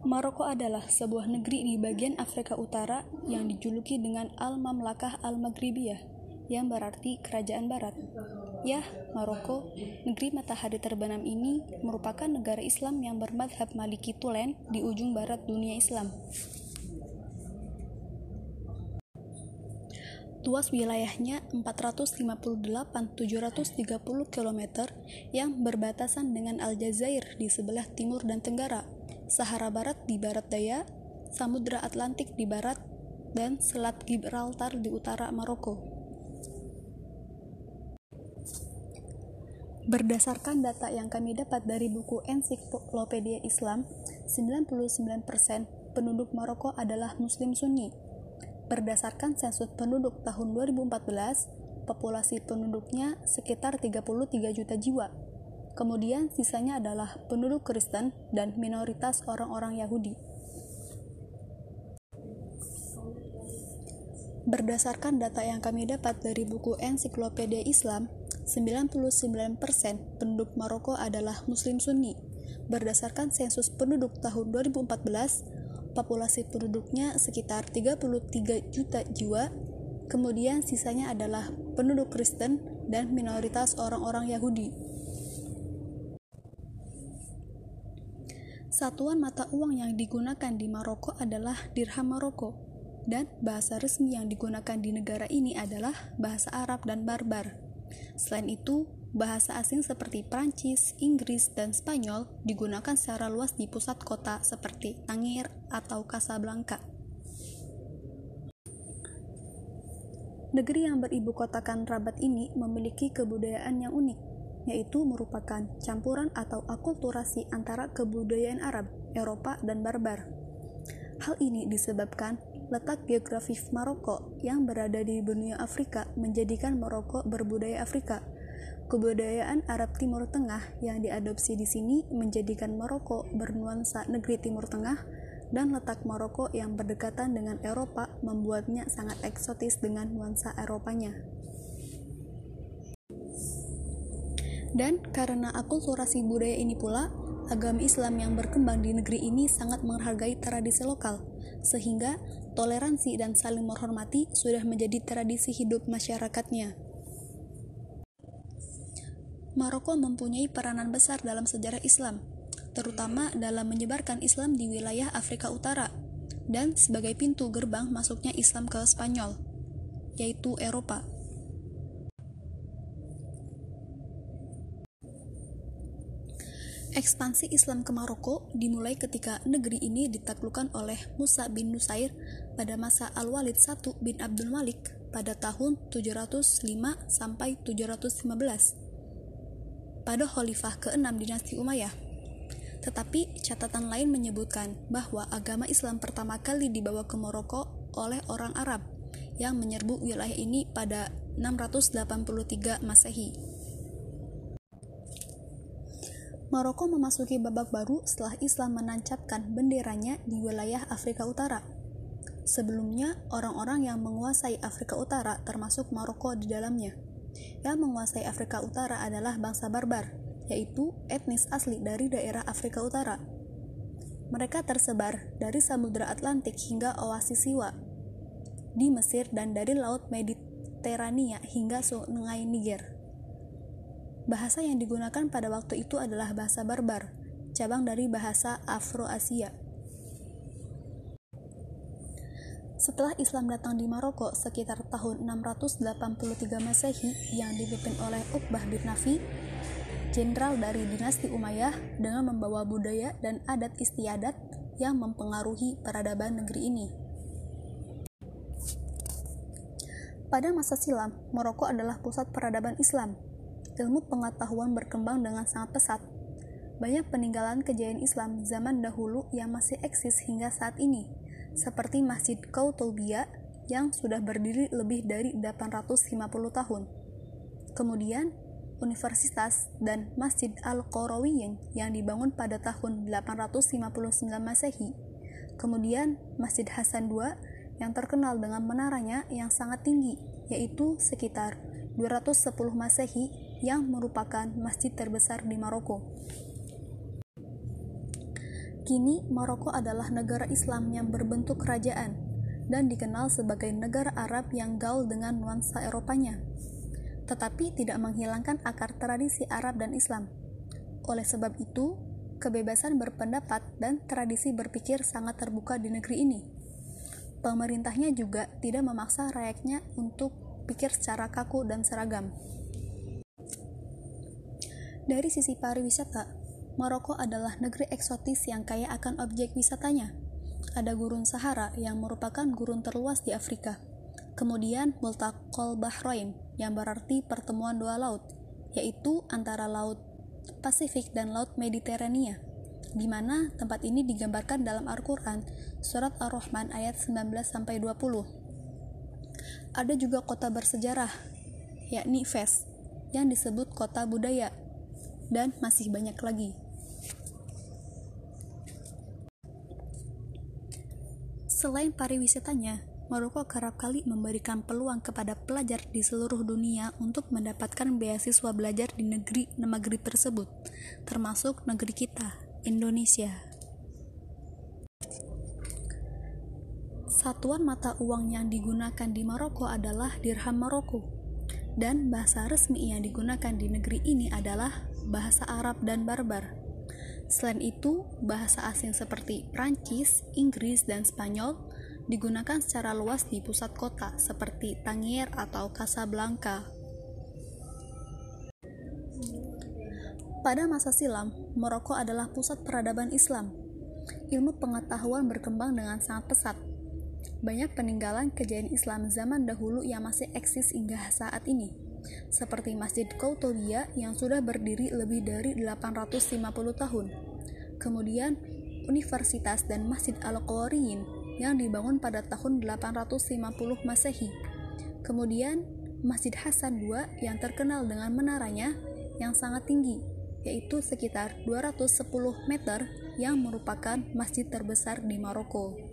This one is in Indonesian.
Maroko adalah sebuah negeri di bagian Afrika Utara yang dijuluki dengan Al-Mamlakah Al-Maghribiyah, yang berarti kerajaan barat. Ya, Maroko, negeri matahari terbenam ini merupakan negara Islam yang bermadhab Maliki Tulen di ujung barat dunia Islam. Luas wilayahnya 458.730 km yang berbatasan dengan Aljazair di sebelah timur dan tenggara Sahara Barat di barat daya, Samudra Atlantik di barat, dan Selat Gibraltar di utara Maroko. Berdasarkan data yang kami dapat dari buku Ensiklopedia Islam, 99% penduduk Maroko adalah Muslim Sunni. Berdasarkan sensus penduduk tahun 2014, populasi penduduknya sekitar 33 juta jiwa Kemudian sisanya adalah penduduk Kristen dan minoritas orang-orang Yahudi. Berdasarkan data yang kami dapat dari buku Ensiklopedia Islam, 99% penduduk Maroko adalah Muslim Sunni. Berdasarkan sensus penduduk tahun 2014, populasi penduduknya sekitar 33 juta jiwa, kemudian sisanya adalah penduduk Kristen dan minoritas orang-orang Yahudi. Satuan mata uang yang digunakan di Maroko adalah dirham Maroko, dan bahasa resmi yang digunakan di negara ini adalah bahasa Arab dan Barbar. Selain itu, bahasa asing seperti Prancis, Inggris, dan Spanyol digunakan secara luas di pusat kota seperti Tangier atau Casablanca. Negeri yang beribu kotakan Rabat ini memiliki kebudayaan yang unik yaitu merupakan campuran atau akulturasi antara kebudayaan Arab, Eropa, dan Barbar. Hal ini disebabkan letak geografis Maroko yang berada di benua Afrika menjadikan Maroko berbudaya Afrika. Kebudayaan Arab Timur Tengah yang diadopsi di sini menjadikan Maroko bernuansa negeri Timur Tengah dan letak Maroko yang berdekatan dengan Eropa membuatnya sangat eksotis dengan nuansa Eropanya. Dan karena akulturasi budaya ini pula, agama Islam yang berkembang di negeri ini sangat menghargai tradisi lokal, sehingga toleransi dan saling menghormati sudah menjadi tradisi hidup masyarakatnya. Maroko mempunyai peranan besar dalam sejarah Islam, terutama dalam menyebarkan Islam di wilayah Afrika Utara, dan sebagai pintu gerbang masuknya Islam ke Spanyol, yaitu Eropa. Ekspansi Islam ke Maroko dimulai ketika negeri ini ditaklukkan oleh Musa bin Nusair pada masa Al-Walid I bin Abdul Malik pada tahun 705 sampai 715 pada khalifah ke-6 dinasti Umayyah. Tetapi catatan lain menyebutkan bahwa agama Islam pertama kali dibawa ke Maroko oleh orang Arab yang menyerbu wilayah ini pada 683 Masehi. Maroko memasuki babak baru setelah Islam menancapkan benderanya di wilayah Afrika Utara. Sebelumnya, orang-orang yang menguasai Afrika Utara termasuk Maroko di dalamnya. Yang menguasai Afrika Utara adalah bangsa Barbar, yaitu etnis asli dari daerah Afrika Utara. Mereka tersebar dari Samudra Atlantik hingga oasis Siwa di Mesir dan dari Laut Mediterania hingga Sungai Niger. Bahasa yang digunakan pada waktu itu adalah bahasa Barbar, cabang dari bahasa Afro-Asia. Setelah Islam datang di Maroko sekitar tahun 683 Masehi yang dipimpin oleh Uqbah bin Nafi, jenderal dari dinasti Umayyah dengan membawa budaya dan adat istiadat yang mempengaruhi peradaban negeri ini. Pada masa silam, Maroko adalah pusat peradaban Islam ilmu pengetahuan berkembang dengan sangat pesat. Banyak peninggalan kejayaan Islam zaman dahulu yang masih eksis hingga saat ini, seperti Masjid Qautobia yang sudah berdiri lebih dari 850 tahun. Kemudian, Universitas dan Masjid Al-Qarawiyyin yang dibangun pada tahun 859 Masehi. Kemudian, Masjid Hasan II yang terkenal dengan menaranya yang sangat tinggi, yaitu sekitar 210 Masehi yang merupakan masjid terbesar di Maroko. Kini, Maroko adalah negara Islam yang berbentuk kerajaan dan dikenal sebagai negara Arab yang gaul dengan nuansa Eropanya, tetapi tidak menghilangkan akar tradisi Arab dan Islam. Oleh sebab itu, kebebasan berpendapat dan tradisi berpikir sangat terbuka di negeri ini. Pemerintahnya juga tidak memaksa rakyatnya untuk pikir secara kaku dan seragam. Dari sisi pariwisata, Maroko adalah negeri eksotis yang kaya akan objek wisatanya. Ada gurun Sahara yang merupakan gurun terluas di Afrika. Kemudian Multakol Bahrain yang berarti pertemuan dua laut, yaitu antara Laut Pasifik dan Laut Mediterania, di mana tempat ini digambarkan dalam Al-Quran, Surat Ar-Rahman ayat 19-20. Ada juga kota bersejarah, yakni Fes, yang disebut kota budaya, dan masih banyak lagi. Selain pariwisatanya, Maroko kerap kali memberikan peluang kepada pelajar di seluruh dunia untuk mendapatkan beasiswa belajar di negeri-negeri tersebut, termasuk negeri kita, Indonesia. Satuan mata uang yang digunakan di Maroko adalah dirham Maroko, dan bahasa resmi yang digunakan di negeri ini adalah bahasa Arab dan Barbar. Selain itu, bahasa asing seperti Prancis, Inggris, dan Spanyol digunakan secara luas di pusat kota seperti Tangier atau Casablanca. Pada masa silam, Maroko adalah pusat peradaban Islam. Ilmu pengetahuan berkembang dengan sangat pesat. Banyak peninggalan kejayaan Islam zaman dahulu yang masih eksis hingga saat ini seperti Masjid Qautobia yang sudah berdiri lebih dari 850 tahun. Kemudian, Universitas dan Masjid Al-Qawariyin yang dibangun pada tahun 850 Masehi. Kemudian, Masjid Hasan II yang terkenal dengan menaranya yang sangat tinggi, yaitu sekitar 210 meter yang merupakan masjid terbesar di Maroko.